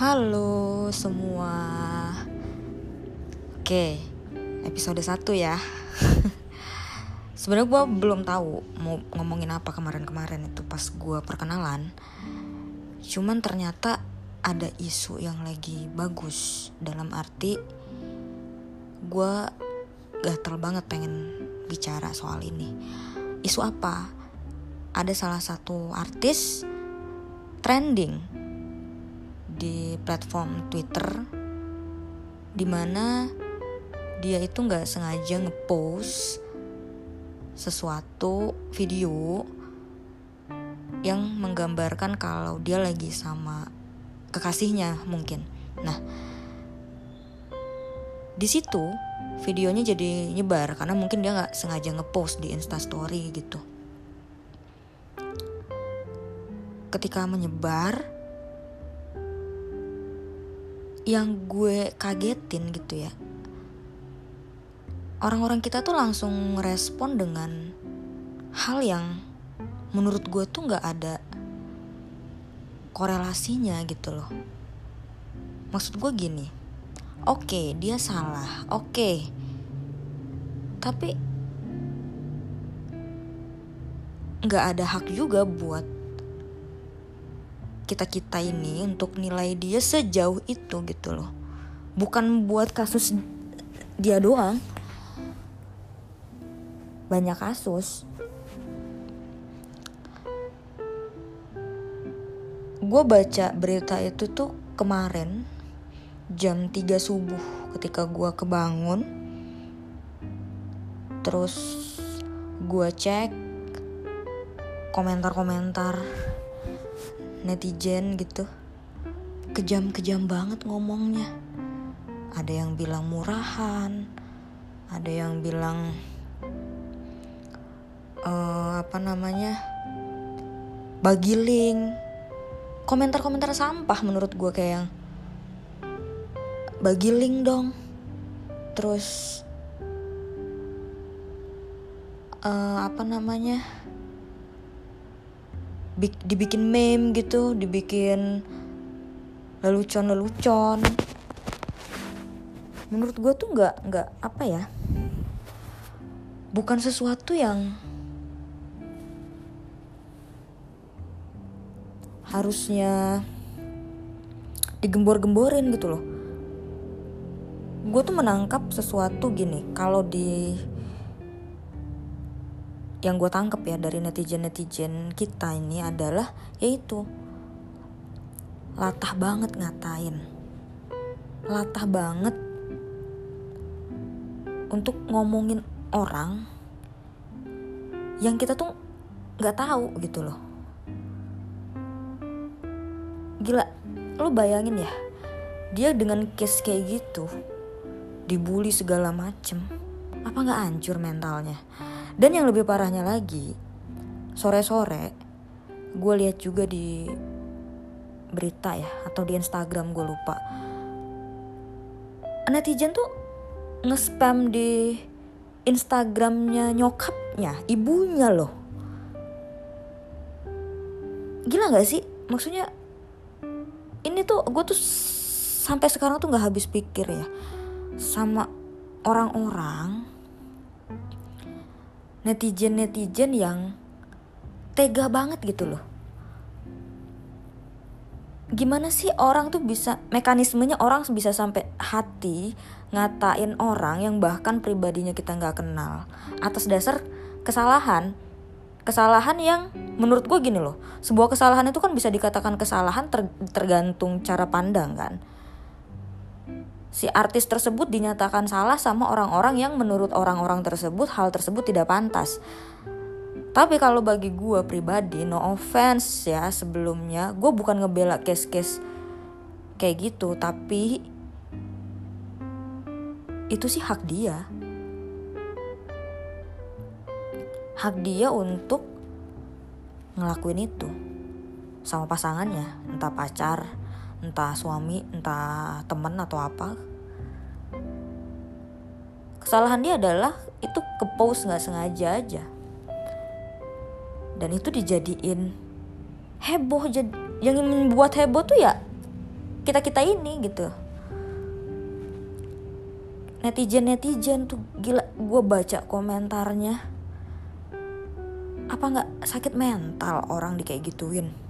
Halo semua. Oke Episode 1 ya. Sebenarnya gue belum tahu Mau ngomongin apa kemarin-kemarin itu Pas gue perkenalan. Cuman ternyata Ada isu yang lagi bagus. Dalam arti Gue gatel banget pengen bicara soal ini. Isu apa? Ada salah satu artis Trending di platform Twitter di mana dia itu nggak sengaja ngepost sesuatu video yang menggambarkan kalau dia lagi sama kekasihnya mungkin. Nah, di situ videonya jadi nyebar karena mungkin dia nggak sengaja ngepost di Instastory gitu. Ketika menyebar, yang gue kagetin gitu ya orang-orang kita tuh langsung respon dengan hal yang menurut gue tuh nggak ada korelasinya gitu loh maksud gue gini oke okay, dia salah oke okay. tapi nggak ada hak juga buat kita-kita ini untuk nilai dia sejauh itu gitu loh. Bukan buat kasus dia doang. Banyak kasus. Gue baca berita itu tuh kemarin jam 3 subuh ketika gue kebangun. Terus gue cek komentar-komentar netizen gitu. Kejam-kejam banget ngomongnya. Ada yang bilang murahan ada yang bilang uh, apa namanya bagiling. Komentar-komentar sampah menurut gue kayak yang bagiling dong. Terus uh, apa namanya dibikin meme gitu dibikin lelucon-lelucon. Menurut gue tuh nggak nggak apa ya bukan sesuatu yang harusnya digembor-gemborin gitu loh. Gue tuh menangkap sesuatu gini kalau di yang gue tangkep ya dari netizen-netizen kita ini adalah yaitu latah banget ngatain. Latah banget untuk ngomongin orang yang kita tuh nggak tahu gitu loh. Gila lo bayangin ya dia dengan case kayak gitu dibully segala macem apa nggak hancur mentalnya dan yang lebih parahnya lagi, sore-sore gue lihat juga di berita ya atau di Instagram gue lupa. Netizen tuh nge-spam di Instagramnya nyokapnya, ibunya loh. Gila gak sih? Maksudnya ini tuh gue tuh sampai sekarang tuh nggak habis pikir ya sama orang-orang netizen-netizen yang tega banget gitu loh. Gimana sih orang tuh bisa mekanismenya orang bisa sampai hati ngatain orang yang bahkan pribadinya kita nggak kenal? Atas dasar kesalahan kesalahan yang menurut gue gini loh. Sebuah kesalahan itu kan bisa dikatakan kesalahan ter, tergantung cara pandang kan si artis tersebut dinyatakan salah sama orang-orang yang menurut orang-orang tersebut hal tersebut tidak pantas. Tapi kalau bagi gue pribadi, no offense ya sebelumnya, gue bukan ngebela case-case kayak gitu, tapi itu sih hak dia. Hak dia untuk ngelakuin itu sama pasangannya, entah pacar, entah suami entah temen atau apa. Kesalahan dia adalah itu ke post nggak sengaja aja. Dan itu dijadiin heboh. Jadi yang membuat heboh tuh ya kita kita ini gitu. Netizen netizen tuh gila gue baca komentarnya. Apa nggak sakit mental orang di kayak gituin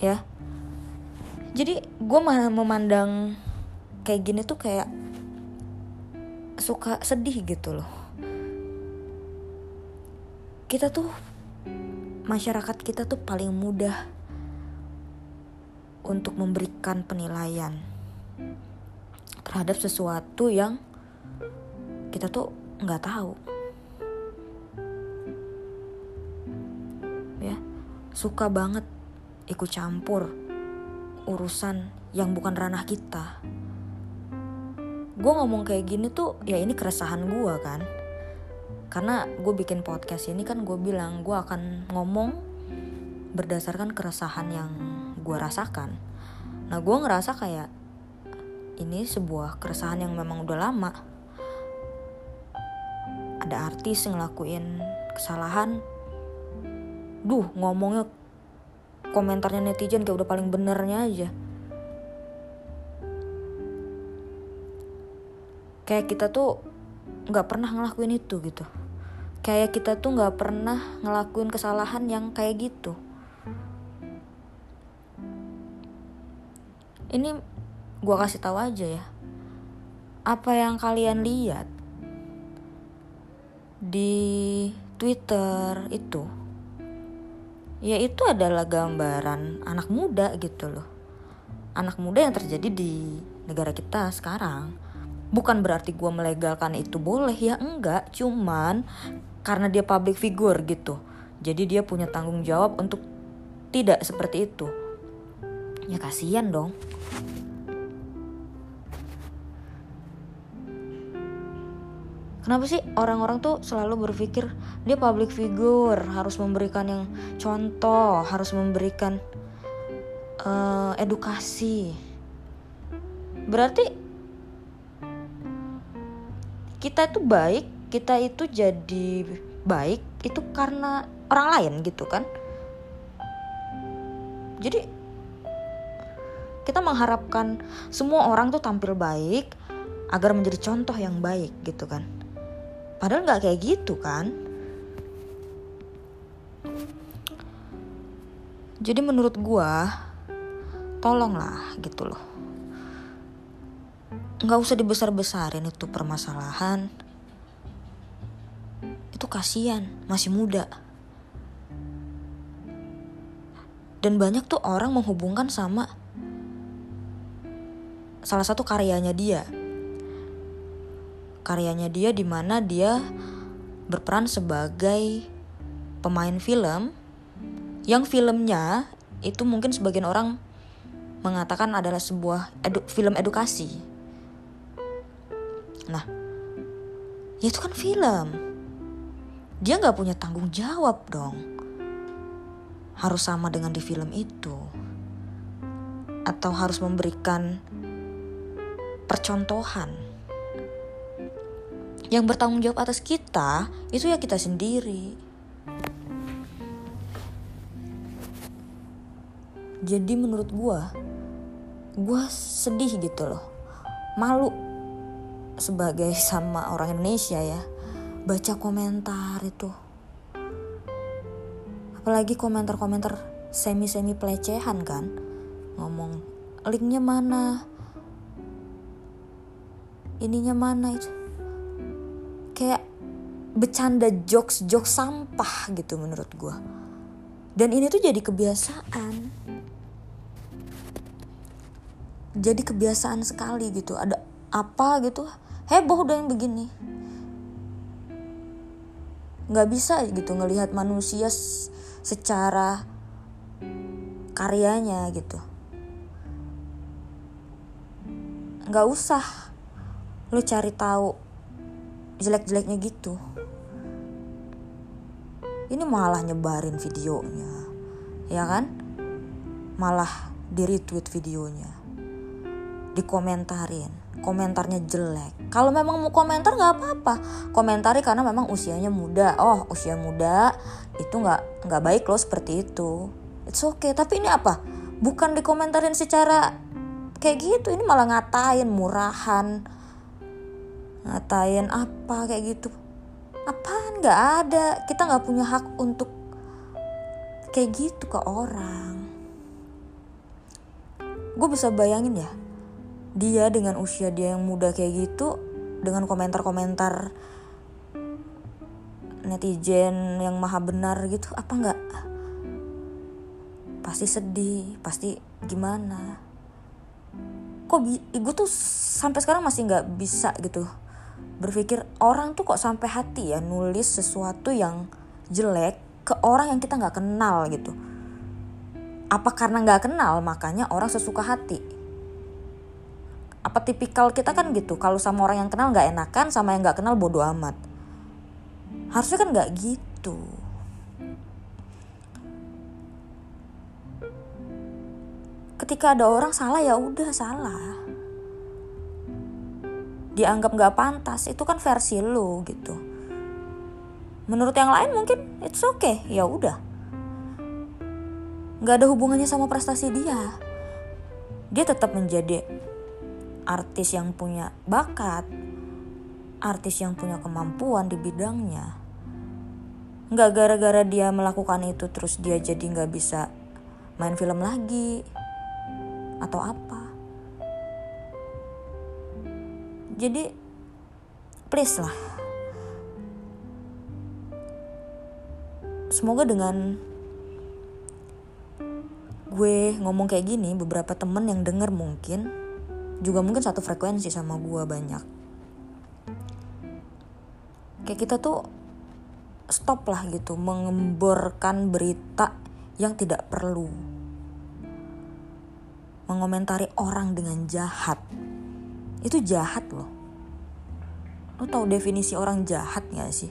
ya. Jadi gue memandang kayak gini tuh kayak suka sedih gitu loh. Kita tuh masyarakat kita tuh paling mudah untuk memberikan penilaian terhadap sesuatu yang kita tuh nggak tahu. Ya suka banget ikut campur urusan yang bukan ranah kita. Gue ngomong kayak gini tuh ya ini keresahan gue kan. Karena gue bikin podcast ini kan gue bilang gue akan ngomong berdasarkan keresahan yang gue rasakan. Nah gue ngerasa kayak ini sebuah keresahan yang memang udah lama. Ada artis ngelakuin kesalahan. Duh ngomongnya komentarnya netizen kayak udah paling benernya aja. Kayak kita tuh nggak pernah ngelakuin itu gitu. Kayak kita tuh nggak pernah ngelakuin kesalahan yang kayak gitu. Ini gue kasih tahu aja ya. Apa yang kalian lihat di Twitter itu ya itu adalah gambaran anak muda gitu loh. Anak muda yang terjadi di negara kita sekarang. Bukan berarti gue melegalkan itu boleh ya enggak. Cuman karena dia public figure gitu. Jadi dia punya tanggung jawab untuk tidak seperti itu. Ya kasihan dong Kenapa sih orang-orang tuh selalu berpikir dia public figure harus memberikan yang contoh, harus memberikan uh, edukasi. Berarti kita itu baik, kita itu jadi baik itu karena orang lain gitu kan? Jadi kita mengharapkan semua orang tuh tampil baik agar menjadi contoh yang baik gitu kan Padahal nggak kayak gitu kan. Jadi menurut gua, tolonglah gitu loh. Nggak usah dibesar-besarin itu permasalahan. Itu kasihan, masih muda. Dan banyak tuh orang menghubungkan sama salah satu karyanya dia karyanya dia di mana dia berperan sebagai pemain film yang filmnya itu mungkin sebagian orang mengatakan adalah sebuah edu film edukasi. Nah, ya itu kan film. Dia nggak punya tanggung jawab dong. Harus sama dengan di film itu. Atau harus memberikan percontohan yang bertanggung jawab atas kita itu ya kita sendiri. Jadi menurut gue gue sedih gitu loh. Malu sebagai sama orang Indonesia ya baca komentar itu. Apalagi komentar-komentar semi-semi pelecehan kan. Ngomong linknya mana? Ininya mana? Itu kayak bercanda jokes jokes sampah gitu menurut gue dan ini tuh jadi kebiasaan. Jadi kebiasaan sekali gitu. Ada apa gitu? Heboh udah yang begini. Nggak bisa gitu ngelihat manusia secara karyanya gitu. Nggak usah lu cari tahu jelek-jeleknya gitu. Ini malah nyebarin videonya ya kan? Malah di retweet videonya dikomentarin komentarnya jelek. Kalau memang mau komentar nggak apa-apa komentari karena memang usianya muda. Oh usia muda itu nggak nggak baik loh seperti itu. It's okay. Tapi ini apa? Bukan dikomentarin secara kayak gitu ini malah ngatain murahan ngatain apa kayak gitu. Apaan? Nggak ada. Kita nggak punya hak untuk kayak gitu ke orang. Gue bisa bayangin ya dia dengan usia dia yang muda kayak gitu dengan komentar-komentar netizen yang maha benar gitu apa nggak? Pasti sedih pasti gimana? Kok gue tuh sampai sekarang masih nggak bisa gitu berpikir orang tuh kok sampai hati ya nulis sesuatu yang jelek ke orang yang kita nggak kenal gitu. Apa karena nggak kenal makanya orang sesuka hati? Apa tipikal kita kan gitu kalau sama orang yang kenal nggak enakan sama yang nggak kenal bodoh amat? Harusnya kan nggak gitu. Ketika ada orang salah ya udah salah dianggap nggak pantas itu kan versi lo gitu. Menurut yang lain mungkin it's okay ya udah. Nggak ada hubungannya sama prestasi dia. Dia tetap menjadi artis yang punya bakat artis yang punya kemampuan di bidangnya. Nggak gara-gara dia melakukan itu terus dia jadi nggak bisa main film lagi atau apa jadi please lah. Semoga dengan gue ngomong kayak gini beberapa temen yang denger mungkin juga mungkin satu frekuensi sama gue banyak. Kayak kita tuh stop lah gitu mengemborkan berita yang tidak perlu. Mengomentari orang dengan jahat itu jahat loh. Lo tau definisi orang jahat gak sih?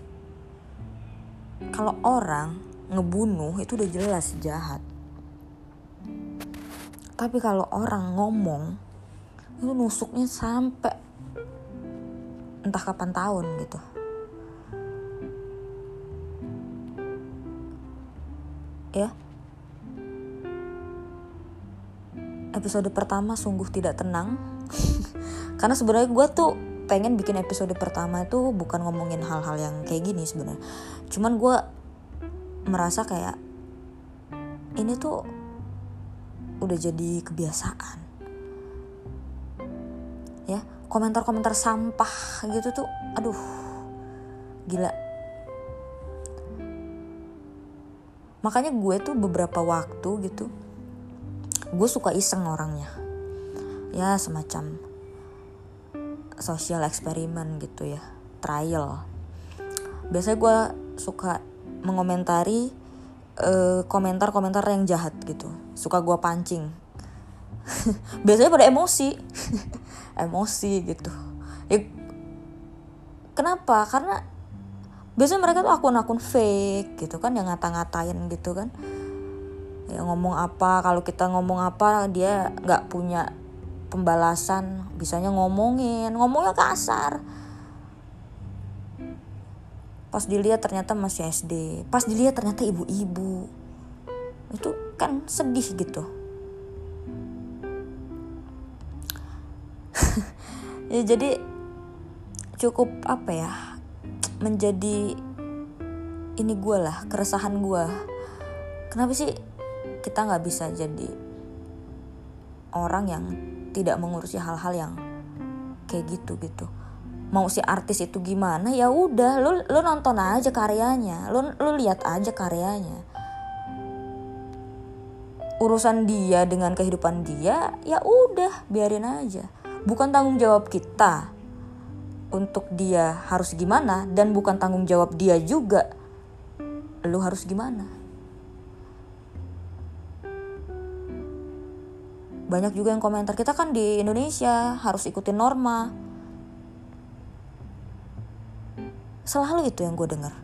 Kalau orang ngebunuh itu udah jelas jahat. Tapi kalau orang ngomong itu nusuknya sampai entah kapan tahun gitu. Ya? Episode pertama sungguh tidak tenang karena sebenarnya gue tuh pengen bikin episode pertama itu bukan ngomongin hal-hal yang kayak gini sebenarnya. Cuman gue merasa kayak ini tuh udah jadi kebiasaan. Ya komentar-komentar sampah gitu tuh aduh gila. Makanya gue tuh beberapa waktu gitu gue suka iseng orangnya. Ya semacam social eksperimen gitu ya trial. Biasanya gue suka mengomentari eh, komentar-komentar yang jahat gitu. Suka gue pancing. Biasanya pada emosi. Emosi gitu. Ya, kenapa? Karena biasanya mereka tuh akun-akun fake gitu kan yang ngata-ngatain gitu kan. Ya ngomong apa kalau kita ngomong apa dia nggak punya pembalasan bisanya ngomongin ngomongnya kasar. Pas dilihat ternyata masih SD pas dilihat ternyata ibu-ibu. Itu kan sedih gitu. Ya jadi cukup apa ya menjadi ini gue lah keresahan gue kenapa sih kita nggak bisa jadi orang yang tidak mengurusi hal-hal yang kayak gitu gitu. Mau si artis itu gimana ya udah lu lu nonton aja karyanya lu lu lihat aja karyanya. Urusan dia dengan kehidupan dia ya udah biarin aja. Bukan tanggung jawab kita untuk dia harus gimana dan bukan tanggung jawab dia juga lu harus gimana banyak juga yang komentar kita kan di Indonesia harus ikutin norma Selalu itu yang gue dengar.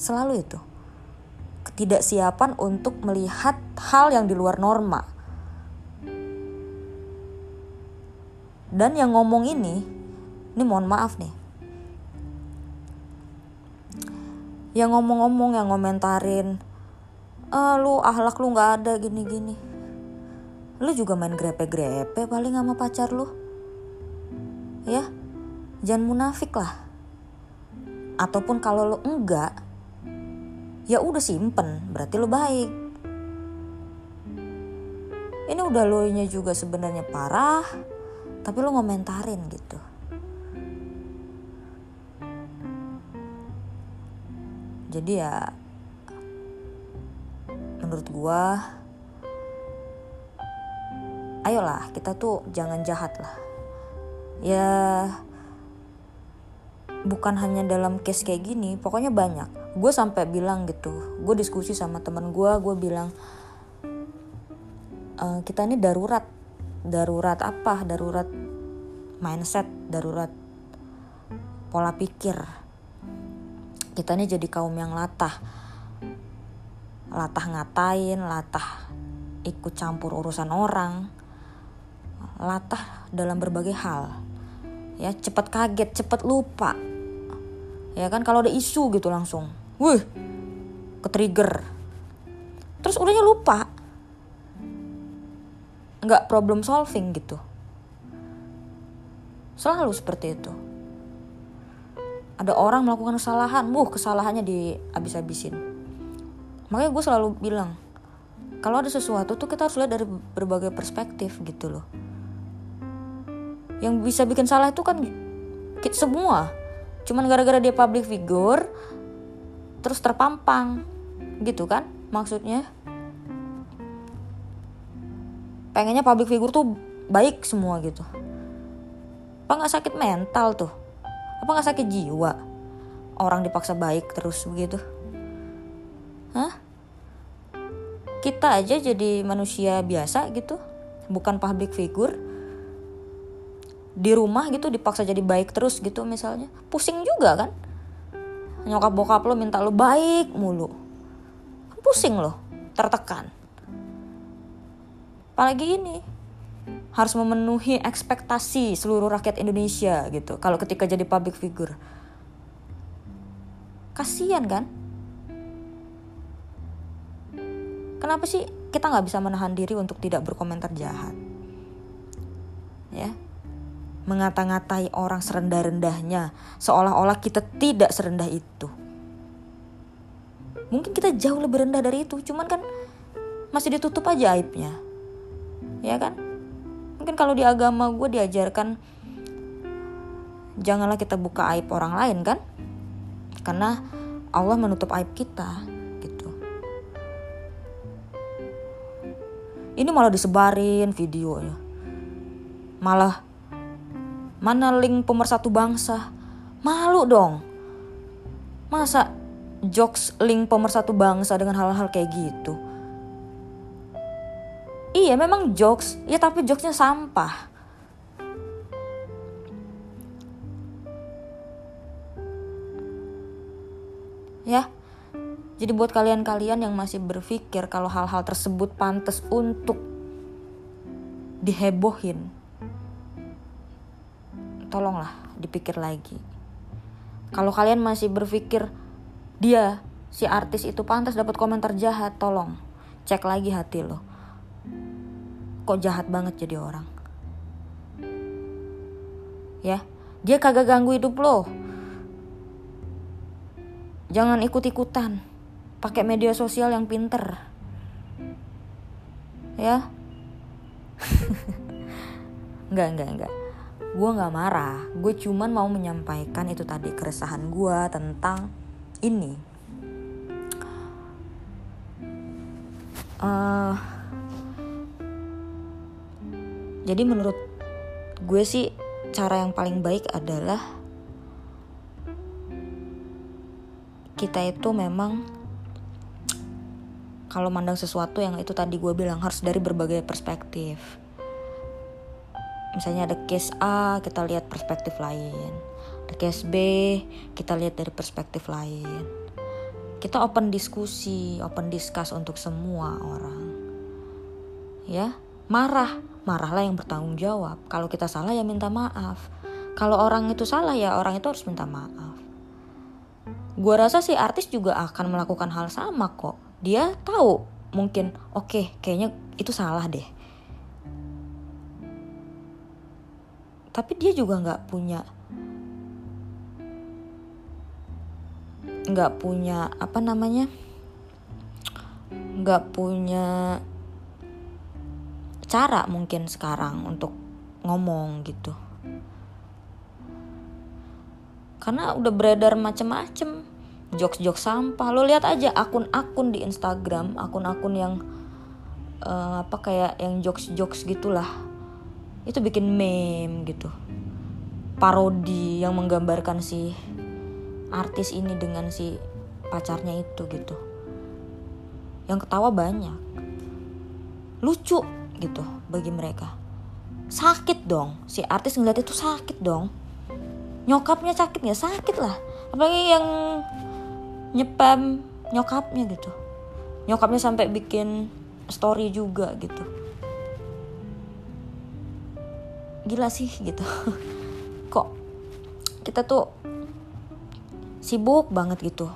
Selalu itu. Ketidaksiapan untuk melihat hal yang di luar norma. dan yang ngomong ini ini mohon maaf nih yang ngomong-ngomong yang ngomentarin ah lu ahlak lu nggak ada gini-gini. Lu juga main grepe-grepe paling sama pacar lu. Ya jangan munafik lah. Ataupun kalau lu enggak ya udah simpen berarti lu baik. Ini udah lo nya juga sebenarnya parah tapi lu ngomentarin gitu. Jadi ya menurut gua ayolah kita tuh jangan jahat lah. Ya bukan hanya dalam case kayak gini pokoknya banyak. Gue sampai bilang gitu gue diskusi sama temen gue gue bilang e, kita ini darurat. Darurat apa? Darurat mindset darurat pola pikir. Kita ini jadi kaum yang latah latah ngatain latah ikut campur urusan orang latah dalam berbagai hal. Ya cepat kaget cepat lupa. Ya kan kalau ada isu gitu langsung wih ke trigger terus udahnya lupa. Nggak problem solving gitu. Selalu seperti itu. Ada orang melakukan kesalahan, buh kesalahannya dihabis-habisin. Makanya gue selalu bilang, kalau ada sesuatu tuh kita harus lihat dari berbagai perspektif gitu loh. Yang bisa bikin salah itu kan kita semua. Cuman gara-gara dia public figure, terus terpampang, gitu kan maksudnya. Pengennya public figure tuh baik semua gitu. Apa nggak sakit mental tuh? Apa nggak sakit jiwa? Orang dipaksa baik terus begitu. Hah? Kita aja jadi manusia biasa gitu, bukan public figure. Di rumah gitu dipaksa jadi baik terus gitu misalnya. Pusing juga kan? Nyokap bokap lo minta lo baik mulu. Pusing lo, tertekan. Apalagi ini, harus memenuhi ekspektasi seluruh rakyat Indonesia gitu kalau ketika jadi public figure kasian kan kenapa sih kita nggak bisa menahan diri untuk tidak berkomentar jahat? Ya. Mengata-ngatai orang serendah-rendahnya seolah-olah kita tidak serendah itu. Mungkin kita jauh lebih rendah dari itu cuman kan masih ditutup aja aibnya. Ya kan? Mungkin kalau di agama gue diajarkan janganlah kita buka aib orang lain kan? Karena Allah menutup aib kita ini malah disebarin videonya. Malah mana link pemersatu bangsa? Malu dong. Masa jokes link pemersatu bangsa dengan hal-hal kayak gitu? Iya memang jokes, ya tapi jokesnya sampah. Ya, jadi buat kalian-kalian yang masih berpikir kalau hal-hal tersebut pantas untuk dihebohin, tolonglah dipikir lagi. Kalau kalian masih berpikir dia si artis itu pantas dapat komentar jahat, tolong cek lagi hati lo. Kok jahat banget jadi orang? Ya dia kagak ganggu hidup lo. Jangan ikut-ikutan pakai media sosial yang pinter. Ya? Nggak nggak nggak. Gue nggak marah. Gue cuman mau menyampaikan itu tadi keresahan gue tentang ini. Uh, jadi menurut gue sih cara yang paling baik adalah kita itu memang kalau mandang sesuatu yang itu tadi gue bilang harus dari berbagai perspektif. Misalnya ada case A kita lihat perspektif lain. Ada case B kita lihat dari perspektif lain. Kita open diskusi open discuss untuk semua orang. Ya marah. Marahlah yang bertanggung jawab. Kalau kita salah ya minta maaf. Kalau orang itu salah ya orang itu harus minta maaf. Gue rasa sih artis juga akan melakukan hal sama kok dia tahu mungkin oke okay, kayaknya itu salah deh. Tapi dia juga nggak punya nggak punya apa namanya nggak punya cara mungkin sekarang untuk ngomong gitu. Karena udah beredar macem-macem jokes-jokes sampah. Lo lihat aja akun-akun di Instagram akun-akun yang uh, apa kayak yang jokes-jokes gitulah. Itu bikin meme gitu. Parodi yang menggambarkan si artis ini dengan si pacarnya itu gitu. Yang ketawa banyak. Lucu gitu bagi mereka. Sakit dong. Si artis ngeliat itu sakit dong. Nyokapnya sakit ya? Sakit lah. Apalagi yang nyepam nyokapnya gitu. Nyokapnya sampai bikin story juga gitu. Gila sih gitu. Kok kita tuh sibuk banget gitu.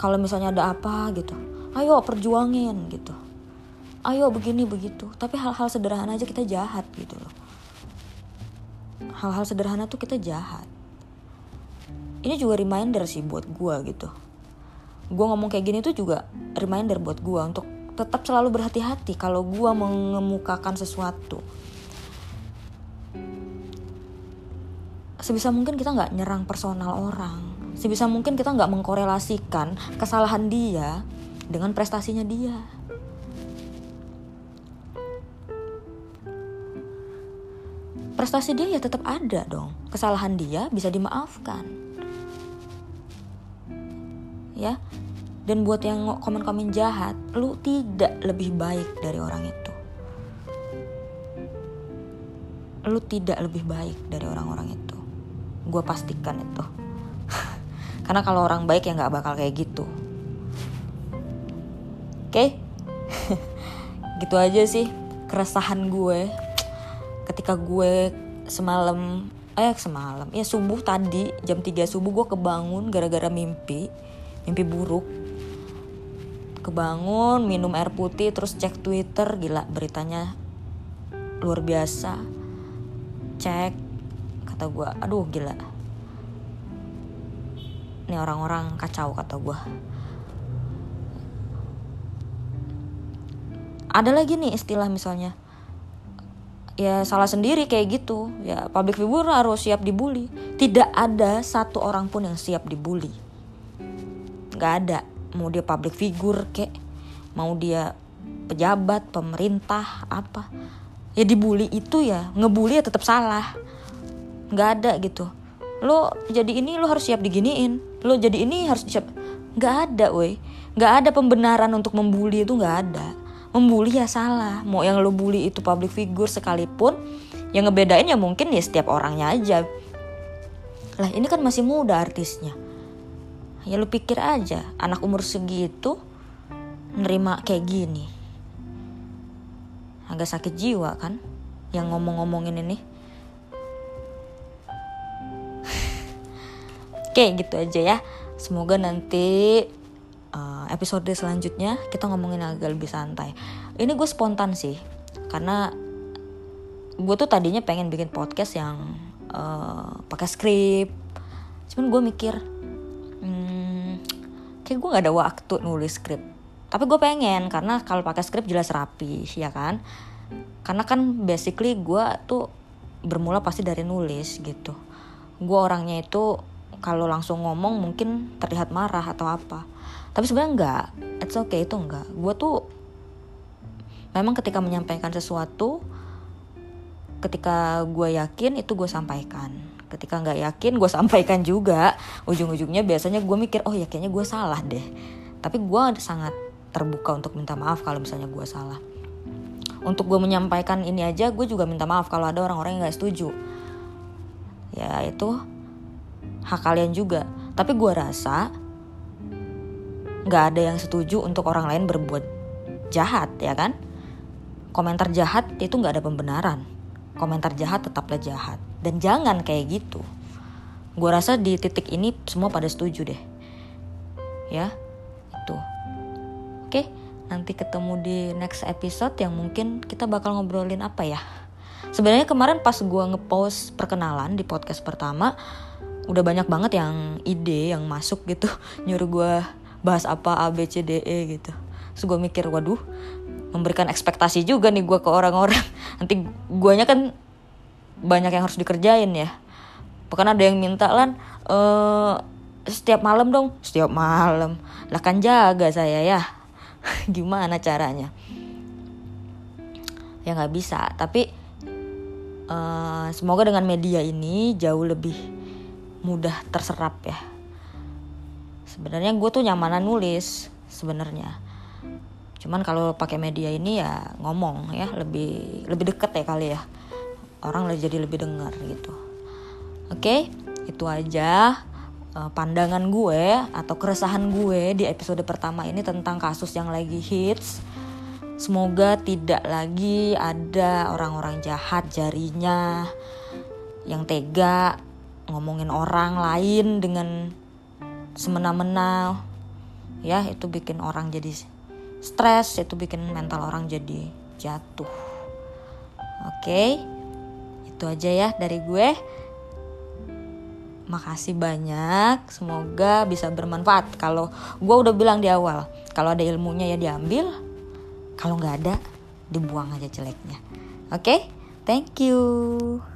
Kalau misalnya ada apa gitu ayo perjuangin gitu. Ayo begini begitu. Tapi hal-hal sederhana aja kita jahat gitu loh. Hal-hal sederhana tuh kita jahat. Ini juga reminder sih buat gue gitu gue ngomong kayak gini tuh juga reminder buat gue untuk tetap selalu berhati-hati kalau gue mengemukakan sesuatu. Sebisa mungkin kita nggak nyerang personal orang. Sebisa mungkin kita nggak mengkorelasikan kesalahan dia dengan prestasinya dia. Prestasi dia ya tetap ada dong. Kesalahan dia bisa dimaafkan. Ya dan buat yang komen-komen jahat lu tidak lebih baik dari orang itu. Lu tidak lebih baik dari orang-orang itu. Gue pastikan itu. Karena kalau orang baik ya nggak bakal kayak gitu. Oke? Okay? gitu aja sih keresahan gue ketika gue semalam eh semalam ya subuh tadi jam 3 subuh gue kebangun gara-gara mimpi mimpi buruk kebangun minum air putih terus cek twitter gila beritanya luar biasa. Cek kata gue aduh gila. Ini orang-orang kacau kata gue ada lagi nih istilah misalnya. Ya salah sendiri kayak gitu. Ya public figure harus siap dibully. Tidak ada satu orang pun yang siap dibully. Nggak ada mau dia public figure kek mau dia pejabat pemerintah apa. Ya dibully itu ya ngebully ya tetap salah. Nggak ada gitu. Lo jadi ini lo harus siap diginiin. Lo jadi ini harus siap. Nggak ada woi. Nggak ada pembenaran untuk membuli itu nggak ada. Membuli ya salah. Mau yang lo bully itu public figure sekalipun yang ngebedain ya mungkin ya setiap orangnya aja. Lah ini kan masih muda artisnya ya lo pikir aja anak umur segitu nerima kayak gini agak sakit jiwa kan yang ngomong-ngomongin ini Oke gitu aja ya. Semoga nanti uh, episode selanjutnya kita ngomongin agak lebih santai. Ini gue spontan sih karena gue tuh tadinya pengen bikin podcast yang uh, pakai skrip. Cuman gue mikir, hmm, kayak gue nggak ada waktu nulis skrip. Tapi gue pengen karena kalau pakai skrip jelas rapi, ya kan? Karena kan basically gue tuh bermula pasti dari nulis gitu. Gue orangnya itu kalau langsung ngomong mungkin terlihat marah atau apa tapi sebenarnya enggak it's okay itu enggak gue tuh memang ketika menyampaikan sesuatu ketika gue yakin itu gue sampaikan ketika nggak yakin gue sampaikan juga. Ujung-ujungnya biasanya gue mikir oh ya kayaknya gue salah deh. Tapi gue sangat terbuka untuk minta maaf kalau misalnya gue salah. Untuk gue menyampaikan ini aja gue juga minta maaf kalau ada orang-orang yang nggak setuju. Ya itu hak kalian juga. Tapi gue rasa nggak ada yang setuju untuk orang lain berbuat jahat ya kan? Komentar jahat itu nggak ada pembenaran. Komentar jahat tetaplah jahat dan jangan kayak gitu. Gue rasa di titik ini semua pada setuju deh. Ya itu. Oke nanti ketemu di next episode yang mungkin kita bakal ngobrolin apa ya? Sebenarnya kemarin pas gue ngepost perkenalan di podcast pertama udah banyak banget yang ide yang masuk gitu. Nyuruh gue bahas apa A B C D E gitu. Terus gue mikir waduh memberikan ekspektasi juga nih gue ke orang-orang. Nanti guanya kan banyak yang harus dikerjain ya. Bahkan ada yang minta lan uh, setiap malam dong. Setiap malam? Lah kan jaga saya ya. Gimana caranya? Ya nggak bisa. Tapi uh, semoga dengan media ini jauh lebih mudah terserap ya. Sebenarnya gue tuh nyamanan nulis sebenarnya. Cuman kalau pakai media ini ya ngomong ya lebih lebih deket ya kali ya orang jadi lebih dengar gitu. Oke itu aja uh, pandangan gue atau keresahan gue di episode pertama ini tentang kasus yang lagi hits. Semoga tidak lagi ada orang-orang jahat jarinya yang tega ngomongin orang lain dengan semena-mena. Ya itu bikin orang jadi stres itu bikin mental orang jadi jatuh. Oke itu aja ya dari gue. Makasih banyak semoga bisa bermanfaat. Kalau gue udah bilang di awal kalau ada ilmunya ya diambil kalau nggak ada dibuang aja jeleknya. Oke thank you